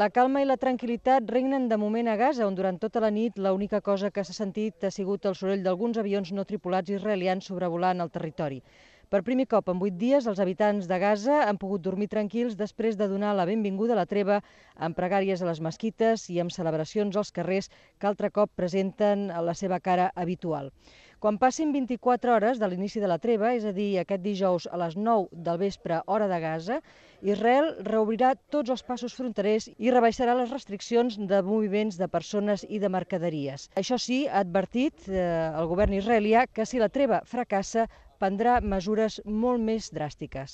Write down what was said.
La calma i la tranquil·litat regnen de moment a Gaza, on durant tota la nit l'única cosa que s'ha sentit ha sigut el soroll d'alguns avions no tripulats israelians sobrevolant el territori. Per primer cop en vuit dies, els habitants de Gaza han pogut dormir tranquils després de donar la benvinguda a la treva amb pregàries a les mesquites i amb celebracions als carrers que altre cop presenten la seva cara habitual. Quan passin 24 hores de l'inici de la treva, és a dir, aquest dijous a les 9 del vespre, hora de Gaza, Israel reobrirà tots els passos fronterers i rebaixarà les restriccions de moviments de persones i de mercaderies. Això sí, ha advertit eh, el govern israelià que si la treva fracassa prendrà mesures molt més dràstiques.